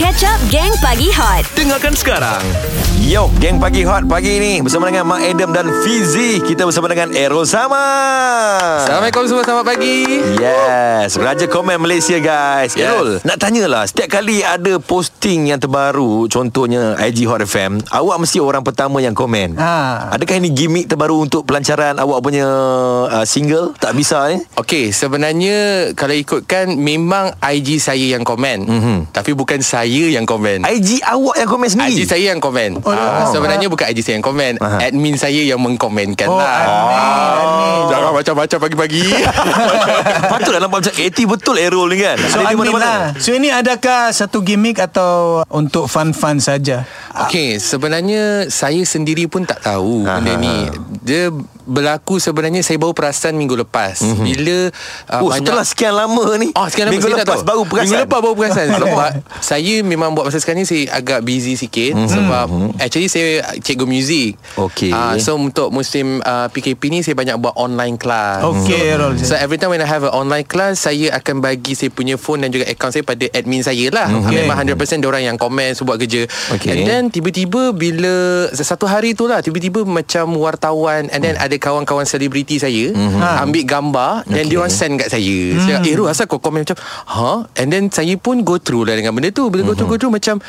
Catch Up Gang Pagi Hot. Dengarkan sekarang Yo, geng pagi hot pagi ni bersama dengan Mak Adam dan Fizi. Kita bersama dengan Errol Sama. Assalamualaikum semua Selamat pagi Yes, Raja Komen Malaysia guys. Yes. Errol, nak tanyalah, setiap kali ada posting yang terbaru, contohnya IG Hot FM, awak mesti orang pertama yang komen. Ha. Adakah ini gimmick terbaru untuk pelancaran awak punya uh, single? Tak bisa eh? Okey sebenarnya Kalau ikutkan Memang IG saya yang komen mm-hmm. Tapi bukan saya yang komen IG awak yang komen sendiri. IG saya yang komen Oh, Ah, oh. Sebenarnya bukan IG saya yang komen Aha. Admin saya yang mengkomenkan Oh, lah admin, admin. Jangan macam-macam pagi-pagi Patutlah nampak macam aktif betul Errol ni kan. So Ada admin lah So ini adakah satu gimmick atau untuk fun-fun saja? Okey sebenarnya Saya sendiri pun tak tahu Aha. Benda ni Dia berlaku sebenarnya Saya baru perasan minggu lepas mm-hmm. Bila uh, Oh, setelah sekian lama ni. Oh sekarang Minggu saya tak lepas tahu. baru perasan. Minggu lepas baru perasan Sebab Saya memang buat masa sekarang ni Saya agak busy sikit mm-hmm. Sebab Actually saya Cikgu muzik. Okey. Ah, So untuk musim uh, PKP ni Saya banyak buat online class. Okey, Errol. So every time when I have an online class Saya akan bagi saya punya phone Dan juga account saya Pada admin saya lah. Okey. Memang 100% orang yang komen So buat kerja. Okey. And then tiba-tiba Bila Satu hari tu lah Tiba-tiba macam wartawan And then ada kawan-kawan selebriti saya Ambil gambar Dan Okey. dia orang send kat saya. Saya cakap Eh Ru asal kau komen macam Ha And then saya pun go through lah Dengan benda tu. Bila go through go through macam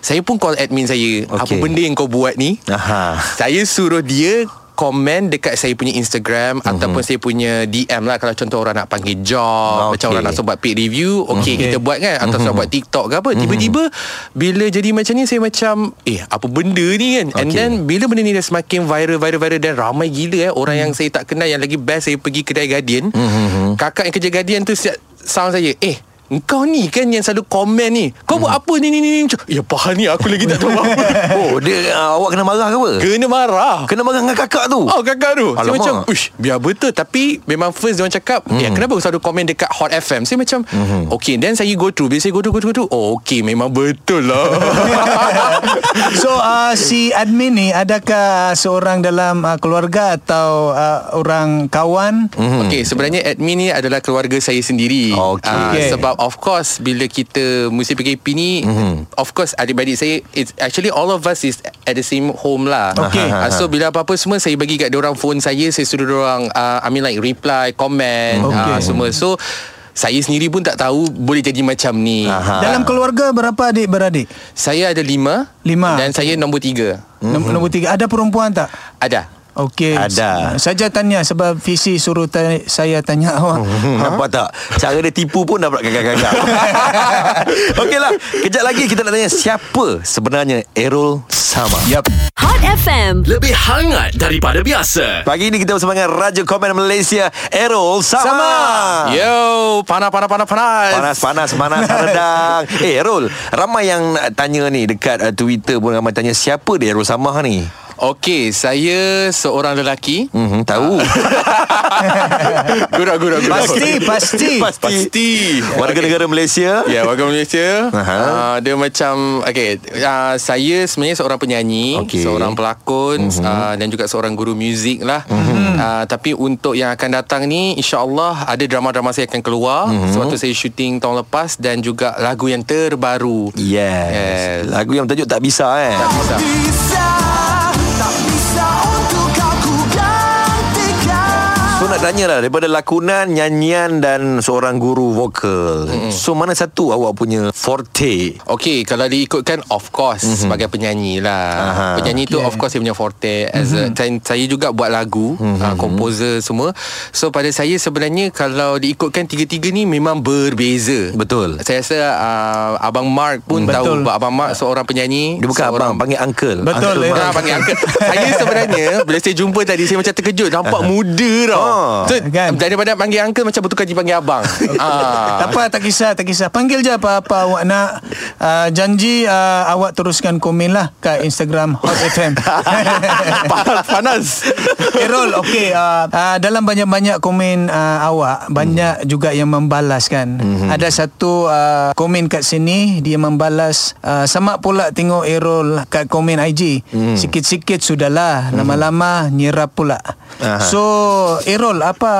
Saya pun call admin saya Apa Okey. benda yang kau buat ni Aha. Saya suruh dia komen dekat saya punya Instagram uh-huh. ataupun saya punya DM lah kalau contoh orang nak panggil job Okey. macam orang nak buat paid review okey Okey. kita buat kan atau uh-huh. buat TikTok ke apa tiba-tiba bila jadi macam ni saya macam eh apa benda ni kan and Okey. then bila benda ni dah semakin viral viral viral dan ramai gila eh orang yang saya tak kenal yang lagi best saya pergi kedai Guardian kakak yang kerja Guardian tu siap sound saya eh Engkau ni kan yang selalu komen ni Kau buat apa ni ni ni ni Ya pahal ni aku lagi tak tahu apa Oh, dia uh, awak kena marah ke apa? Kena marah Kena marah dengan kakak tu. Oh kakak tu Saya macam Uish biar betul Tapi memang first dia orang cakap hmm. Ya kenapa kau selalu komen dekat Hot FM Saya macam hmm. Okay then saya go through Bila saya go through go through, go through Oh okay memang betul lah So uh, si admin ni adakah seorang dalam uh, keluarga atau uh, orang kawan? hmm. Okay sebenarnya admin ni adalah keluarga saya sendiri Okey. Ah, Okay. Sebab of course Bila kita musim PKP ni hmm. Of course adik-adik saya It's actually all of us is At the same home lah Okey. Ah, So bila apa-apa semua Saya bagi kat orang phone saya Saya suruh orang uh, I mean like reply Comment ah, Semua So saya sendiri pun tak tahu Boleh jadi macam ni Aha. Dalam keluarga berapa adik-beradik? Saya ada lima Lima. Dan saya nombor tiga Mm-hmm. Nombor tiga. Ada perempuan tak? Ada Okey. Ada. Saja tanya sebab visi suruh ta- saya tanya awak. Hmm, nampak tak? Cara dia tipu pun dapat gagak-gagak. Okeylah, kejap lagi kita nak tanya siapa sebenarnya Errol Sama. Yap. Hot FM Lebih hangat daripada biasa Pagi ini kita bersama dengan Raja Komen Malaysia Errol Sama. Sama. Yo Panas panas panas panas Panas panas panas redang. Eh Errol, ramai yang tanya ni dekat uh, Twitter pun ramai tanya siapa dia Errol Sama ni? Okey Saya seorang lelaki Mhm, tahu. Gurau gurau gurau Pasti, pasti. Pasti Warga negara Malaysia. Ya, warga Malaysia. Aha. Uh, dia macam okay, uh, saya sebenarnya seorang penyanyi, Okey. seorang pelakon Mhm. uh, dan juga seorang guru muzik lah. Uh, tapi untuk yang akan datang ni insya-Allah ada drama-drama saya akan keluar Mhm. sebab tu saya syuting tahun lepas dan juga lagu yang terbaru. Yes. Yes. Lagu yang bertajuk Tak Bisa eh. Tak bisa. So nak tanya lah Daripada lakonan Nyanyian Dan seorang guru vokal mm-hmm. So mana satu awak punya Forte Okey, kalau diikutkan of course mm-hmm. sebagai penyanyi lah. Aha. Penyanyi tu of course saya punya forte as mm-hmm. a, saya, saya juga buat lagu, mm-hmm. uh, komposer semua. So pada saya sebenarnya kalau diikutkan tiga-tiga ni memang berbeza. Betul Saya rasa uh, abang Mark pun Betul. tahu Sebab abang Mark seorang penyanyi. Dia bukan seorang abang Panggil uncle Betul, uncle eh. Mark. Ah, panggil uncle. saya sebenarnya bila saya jumpa tadi saya macam terkejut nampak muda tau. Ah, so, kan? daripada panggil uncle macam bertukar jadi panggil abang. ah. Tak apa, tak kisah, tak kisah. Panggil je apa-apa awak nak. Uh, janji uh, awak teruskan komen lah kat Instagram Hot FM. panas panas. Errol, okey. Uh, uh, dalam banyak-banyak komen uh, awak, banyak juga yang membalas kan. Ada satu uh, komen kat sini, dia membalas, uh, sama pula tengok Errol kat komen IG. Sikit-sikit sudahlah, lama-lama nyerap pula. Aha. So, Errol Errol, apa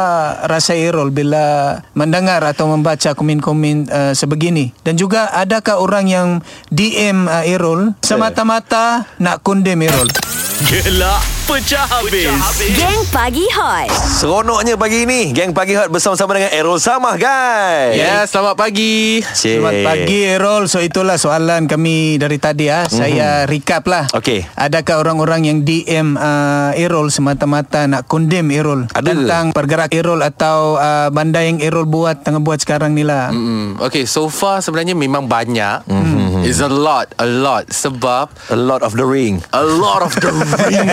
rasa Errol bila mendengar atau membaca komen-komen uh, sebegini? Dan juga adakah orang yang DM uh, Errol semata-mata nak kondem Errol? Gelak pecah habis. Geng Pagi Hot Seronoknya pagi ini Geng Pagi Hot bersama-sama dengan Errol Samah guys Ya, selamat pagi. Cik. Selamat pagi Errol. So itulah soalan kami dari tadi ah. Mm-hmm. Saya recap lah. Okey. Adakah orang-orang yang DM uh, Errol semata-mata nak kondem Errol Ada ke? tentang pergerak Errol atau uh, benda yang Errol buat tengah buat sekarang ni lah. Hmm, okay, so far sebenarnya memang banyak. Mm-hmm. It's a lot, a lot. Sebab A lot of the ring a lot of the ring.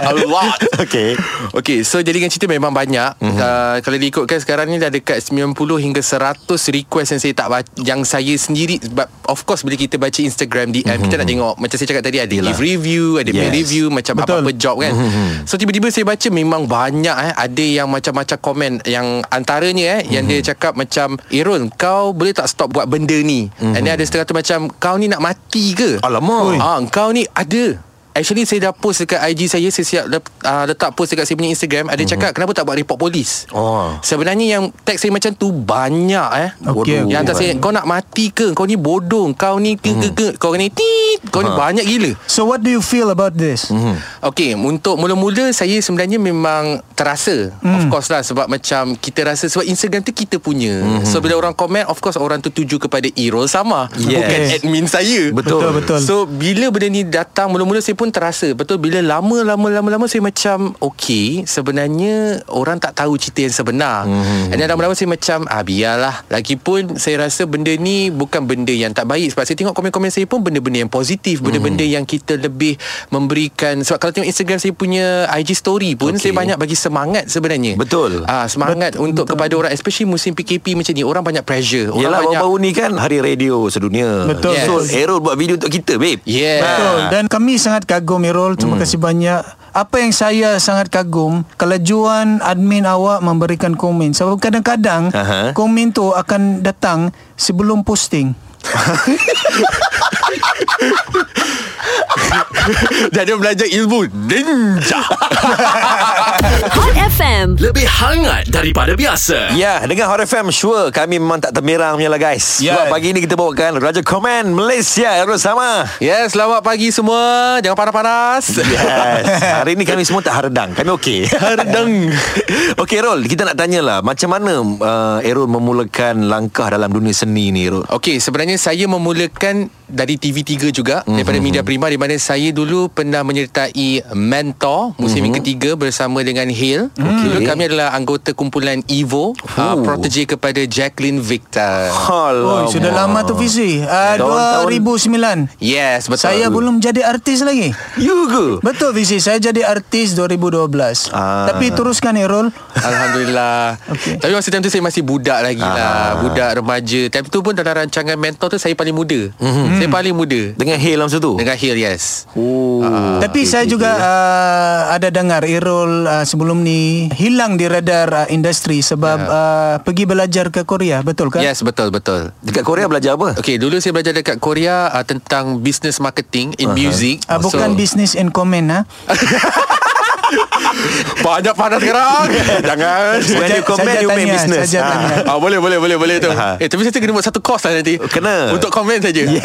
a lot. Okay Okay, so jadikan cerita memang banyak. Mm-hmm. Uh, kalau diikutkan sekarang ni dah dekat 90 hingga 100 request yang saya tak baca, yang saya sendiri but of course bila kita baca Instagram DM mm-hmm. kita nak tengok macam saya cakap tadi ada Yelah. give review, ada yes. Review macam Betul. apa-apa job kan. Mm-hmm. So tiba-tiba saya baca memang banyak eh ada yang macam-macam komen yang antaranya eh mm-hmm. yang dia cakap macam Irul kau boleh tak stop buat benda ni. Mm-hmm. And then ada setengah tu macam kau ni nak mati ke? Alamak. Ah, kau ni ada. Actually saya dah post dekat IG saya Saya siap lep, uh, letak post dekat saya punya Instagram Ada cakap kenapa tak buat report polis Oh. Sebenarnya yang tag saya macam tu Banyak eh Okey, okey. Yang hantar saya Kau nak mati ke Kau ni bodoh Kau ni ke ke ke Kau ni tit Kau ni banyak gila So what do you feel about this? Mhm. Okay Untuk mula-mula Saya sebenarnya memang Terasa mm. Of course lah Sebab macam Kita rasa Sebab Instagram tu kita punya mm-hmm. So bila orang komen Of course orang tu tuju kepada Irol sama Yes. Bukan admin saya Betul. Betul, betul. So bila benda ni datang Mula-mula saya pun terasa Betul bila lama-lama-lama-lama Saya macam Okay Sebenarnya Orang tak tahu cerita yang sebenar mm-hmm. And then lama-lama saya macam Ah biarlah Lagipun saya rasa benda ni Bukan benda yang tak baik Sebab saya tengok komen-komen saya pun Benda-benda yang positif Benda-benda yang kita lebih Memberikan Sebab kalau tengok Instagram saya punya IG story pun Okay. Saya banyak bagi semangat sebenarnya Betul. ah, Semangat untuk kepada orang Especially musim PKP macam ni Orang banyak pressure Orang Yelah banyak baru-baru ni kan Hari radio sedunia Betul. So Yes. Errol buat video untuk kita babe Yeah Betul. Dan kami sangat kagum Irol. Terima kasih banyak. Apa yang saya sangat kagum kelajuan admin awak memberikan komen. Sebab kadang-kadang Aha. komen tu akan datang sebelum posting. Dan dia belajar ilmu Ninja Hot FM Lebih hangat daripada biasa. Ya, dengan Hot FM sure kami memang tak termerang punya lah guys. Ya. Sebab pagi ni kita bawakan Raja Komen Malaysia Errol sama. Yes, selamat pagi semua. Jangan panas-panas. Yes. Hari ni kami semua tak haredang. Kami okey. Haredang. okey Errol, kita nak tanyalah macam mana uh, Errol memulakan langkah dalam dunia seni ni Errol? Okey, sebenarnya saya memulakan dari TV3 juga mm-hmm. daripada Media Prima di mana saya dulu pernah menyertai Mentor musim mm-hmm. ketiga bersama dengan Hale. Okay. Dulu kami adalah anggota kumpulan Evo, uh, protege kepada Jacqueline Victor. Oh, sudah lama tu visi. Uh, Tahun-tahun- 2009. Yes, betul. Saya belum jadi artis lagi. You ke? Betul visi. Saya jadi artis 2012. Ah. Tapi teruskan Errol. Alhamdulillah okay. Tapi masa time tu Saya masih budak lagi lah Budak remaja Time tu pun dalam rancangan mentor tu Saya paling muda mm-hmm. Saya paling muda Dengan Hale masa tu? Dengan Hill yes Oh. Tapi saya juga uh, ada dengar Errol uh, sebelum ni hilang di radar uh, industri sebab Ya. uh, pergi belajar ke Korea, betul kan? Yes betul betul Dekat Korea belajar apa? Okay dulu saya belajar dekat Korea uh, Tentang business marketing In uh-huh. music Uh, bukan business and comment ha. Banyak panas sekarang Jangan When you comment you make business. Saja Ah. boleh boleh boleh boleh tu. Aha. Eh tapi saya kena buat satu course lah nanti. Kena. Untuk komen saja. Yes.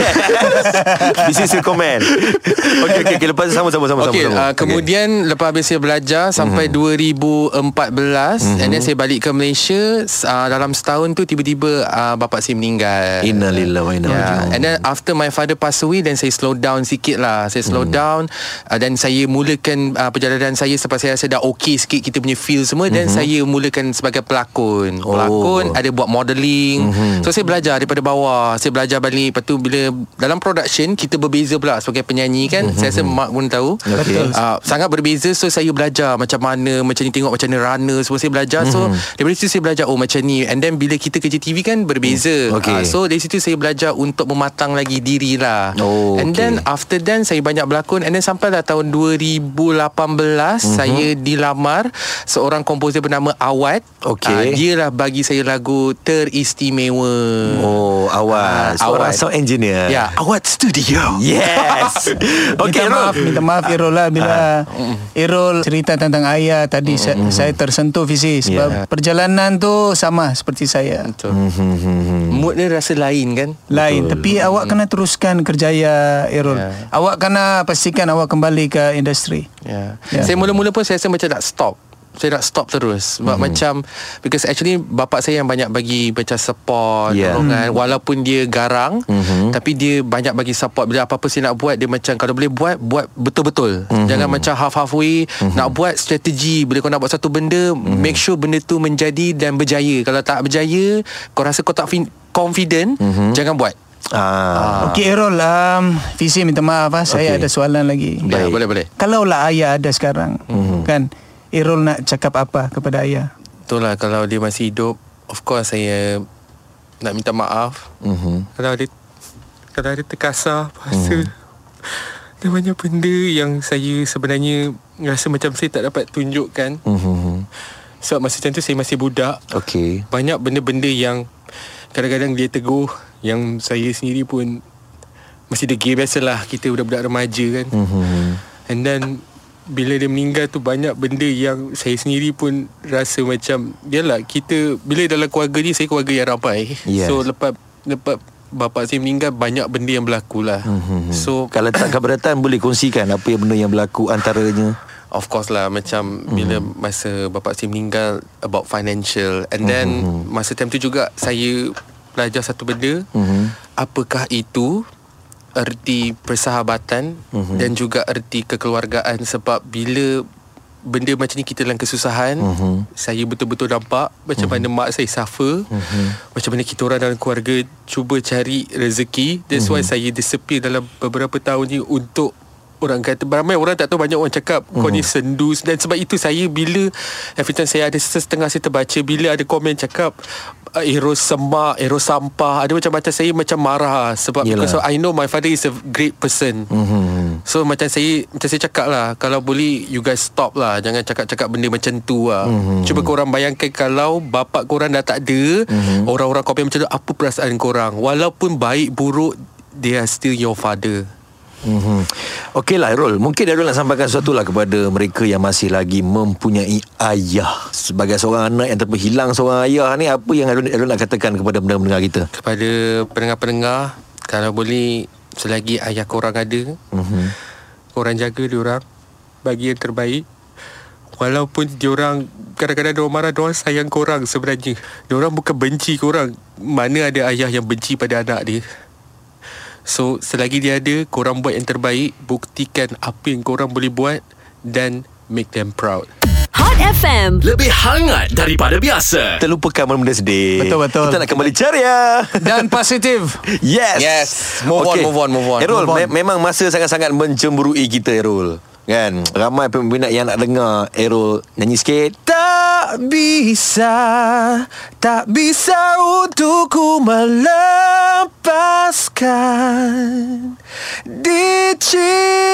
This is your comment. Okay, okay, okay. Lepas tu sama-sama. sama Okey, sama, uh, kemudian okay. lepas habis saya belajar sampai mm-hmm. 2014 mm-hmm. and then saya balik ke Malaysia uh, dalam setahun tu tiba-tiba uh, bapa saya meninggal. Innalillahi wa inna Yeah. And then after my father pass away Then saya slow down sikit lah Saya slow hmm. down uh, Dan saya mulakan uh, Perjalanan saya Sebab saya rasa dah okay sikit Kita punya feel semua Dan saya mulakan sebagai pelakon. Pelakon Oh. Ada buat modelling So saya belajar daripada bawah. Saya belajar balik. Lepas tu bila Dalam production Kita berbeza pula Sebagai penyanyi kan? Saya rasa Mak pun tahu. Okay. uh, Sangat berbeza. So saya belajar Macam mana Macam ni tengok Macam mana runner Semua saya belajar. So daripada situ saya belajar Oh macam ni. And then bila kita kerja TV kan? Berbeza. Okay. Ah, So dari situ saya belajar Untuk mematang lagi diri lah. Oh, And okay. then after then Saya banyak berlakon. And then sampailah tahun 2018 mm-hmm. Saya dilamar Seorang komposer bernama Awad Okey. Ah, Dia lah bagi saya lagu Teristimewa Oh Ah, Seorang Awad. sound engineer Ya Awad Studio Yes Okay, Okay minta maaf, minta maaf Irul lah bila Irul cerita tentang ayah tadi saya, saya tersentuh visi sebab Ya. perjalanan tu sama seperti saya. Betul Mood dia rasa lain kan Lain tapi awak kena teruskan kerjaya Irul. Ya. Awak kena pastikan awak kembali ke industri. Ya. Ya. Saya mula-mula pun saya rasa macam nak stop. Saya nak stop terus Sebab mm-hmm. macam Because actually Bapak saya yang banyak bagi Macam support Yeah. Dorongan Walaupun dia garang mm-hmm. Tapi dia banyak bagi support Bila apa-apa saya nak buat Dia macam Kalau boleh buat Buat betul-betul mm-hmm. Jangan macam half-halfway mm-hmm. Nak buat strategi Bila kau nak buat satu benda mm-hmm. Make sure benda tu menjadi Dan berjaya Kalau tak berjaya Kau rasa kau tak fin- confident mm-hmm. Jangan buat ah. Okey Irul, um, visi minta maaf ah. Saya Okey. ada soalan lagi. Ya, boleh boleh Kalau lah ayah ada sekarang, Mhm. kan? Irul nak cakap apa kepada ayah? Itulah kalau dia masih hidup Of course saya Nak minta maaf Mhm. Kalau ada Kalau ada terkasar Bahasa Ada banyak benda yang saya sebenarnya Rasa macam saya tak dapat tunjukkan Mhm. Sebab masa macam tu saya masih budak Okay Banyak benda-benda yang Kadang-kadang dia teguh Yang saya sendiri pun Masih degil biasalah Kita budak-budak remaja kan Mhm. And then bila dia meninggal tu banyak benda yang saya sendiri pun rasa macam yalah kita bila dalam keluarga ni saya keluarga yang ramai. Yes. So lepas lepas bapa saya meninggal banyak benda yang berlaku lah. Mhm. So Kalau tak keberatan Boleh kongsikan Apa yang benda yang berlaku Antaranya of course lah macam bila masa bapa saya meninggal about financial. And then masa time tu juga saya belajar satu benda. Mhm. apakah itu erti persahabatan Mhm. dan juga erti kekeluargaan? Sebab bila benda macam ni kita dalam kesusahan Mhm. saya betul-betul nampak macam mana mak saya suffer. Macam mana kita orang dalam keluarga cuba cari rezeki. That's why saya disappear dalam beberapa tahun ni untuk orang kata ramai orang tak tahu banyak orang cakap kau ni sendu dan sebab itu saya bila every time saya ada setengah saya terbaca bila ada komen cakap uh, Eros semak Eros sampah ada macam-macam saya macam marah sebab Yelah. because I know my father is a great person Mhm. So macam saya Macam saya cakap lah Kalau boleh You guys stop lah Jangan cakap-cakap benda macam tu lah mm-hmm. Cuba korang bayangkan Kalau Bapak korang dah tak ada mm-hmm. Orang-orang komen macam tu Apa perasaan korang Walaupun baik buruk They are still your father Mhm. Okey lah Rol Mungkin Darul nak sampaikan sesuatu lah Kepada mereka yang masih lagi Mempunyai ayah. Sebagai seorang anak Yang terhilang seorang ayah ni Apa yang Darul, Darul nak katakan Kepada pendengar-pendengar kita? Kepada pendengar-pendengar Kalau boleh Selagi ayah korang ada Mhm. Korang jaga diorang Bagi yang terbaik. Walaupun diorang Kadang-kadang diorang marah Diorang sayang korang sebenarnya. Diorang bukan benci korang. Mana ada ayah yang benci pada anak dia So selagi dia ada Korang buat yang terbaik Buktikan apa yang korang boleh buat Dan make them proud Hot FM. Lebih hangat daripada biasa. Terlupakan benda-benda sedih Betul, betul. Kita nak kembali ceria Dan positif. Yes Yes. Move on, move on, move on. Errol, Move on. me- memang masa sangat-sangat mencemburui kita Errol Kan? Ramai peminat yang nak dengar Errol nyanyi sikit. Tak bisa Tak bisa untuk ku melepaskan Dicintai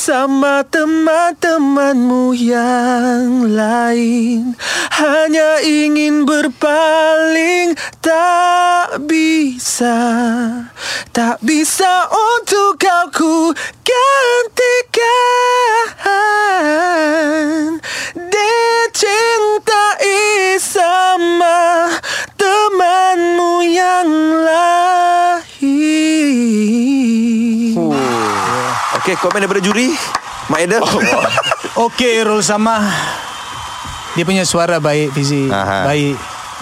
Sama teman-temanmu yang lain. Hanya ingin berpaling Tak bisa. Tak bisa untuk kau ku gantikan. Dicintai sama temanmu yang lain Okey, komen daripada juri Mak Eda Okey Irul sama. Dia punya suara baik Fizi. Aha. Baik.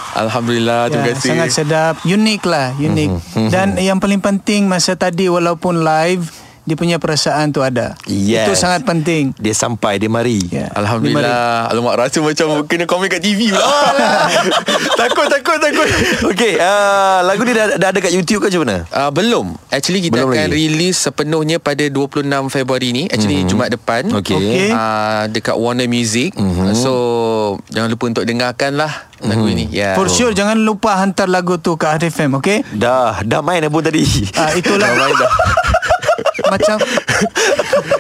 Alhamdulillah Ya, sangat sedap Unik lah Unik Dan yang paling penting Masa tadi Walaupun live Dia punya perasaan tu ada Yes. Itu sangat penting Dia sampai, dia mari ya. Alhamdulillah Alamak rasa macam Kena komen kat TV pula Takut, takut, takut Okey, uh, lagu ni dah, dah ada kat YouTube ke macam mana? Uh, belum Actually kita Belum akan lagi? release sepenuhnya pada 26 Februari ni Actually mm-hmm. Jumaat depan Okey. Okey. uh, Dekat Warner Music mm-hmm. So Jangan lupa untuk dengarkan lah Lagu ini yeah. For sure Jangan lupa hantar lagu tu Ke RFM Okay Dah, dah main pun tadi Ah, Itulah Macam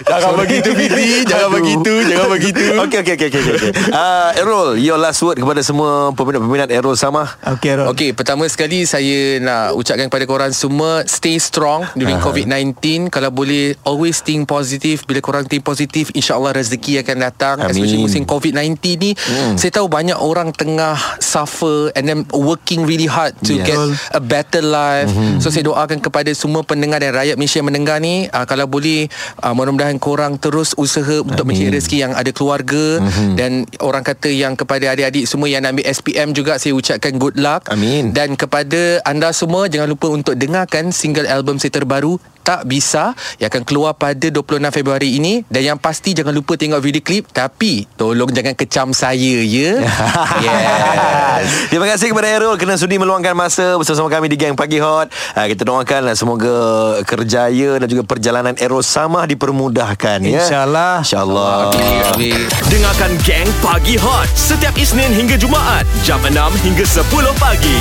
Jangan begitu Fitri Jangan begitu Jangan begitu Okey okey okey okey. okey. Uh, Errol, your last word kepada semua peminat-peminat Errol Samah. Okey Rol. Okey, pertama sekali saya nak ucapkan kepada korang semua stay strong during uh-huh. COVID-19. Kalau boleh always think positive. Bila korang think positif, insya-Allah rezeki akan datang. Amin. Especially musim COVID-19 ni. Hmm. Saya tahu banyak orang tengah suffer and then working really hard to Yes. get a better life. Mm-hmm. So saya doakan kepada semua pendengar dan rakyat Malaysia yang mendengar ni, uh, kalau boleh uh, mudah-mudahan korang terus usaha untuk mencari rezeki yang ada keluarga mm-hmm. dan orang kata yang kepada adik-adik semua yang nak ambil SPM juga saya ucapkan good luck. Amin. Dan kepada anda semua jangan lupa untuk dengarkan single album saya terbaru tak bisa yang akan keluar pada 26 Februari ini dan yang pasti jangan lupa tengok video klip tapi tolong jangan kecam saya ya. yes. Terima kasih kepada Errol Kena sudi meluangkan masa Bersama-sama kami di Gang Pagi Hot uh, Kita doakan uh, Semoga kerjaya Dan juga perjalanan Errol Samah Dipermudahkan ya. InsyaAllah. InsyaAllah Okay. Dengarkan Gang Pagi Hot setiap Isnin hingga Jumaat jam 6 hingga 10 pagi.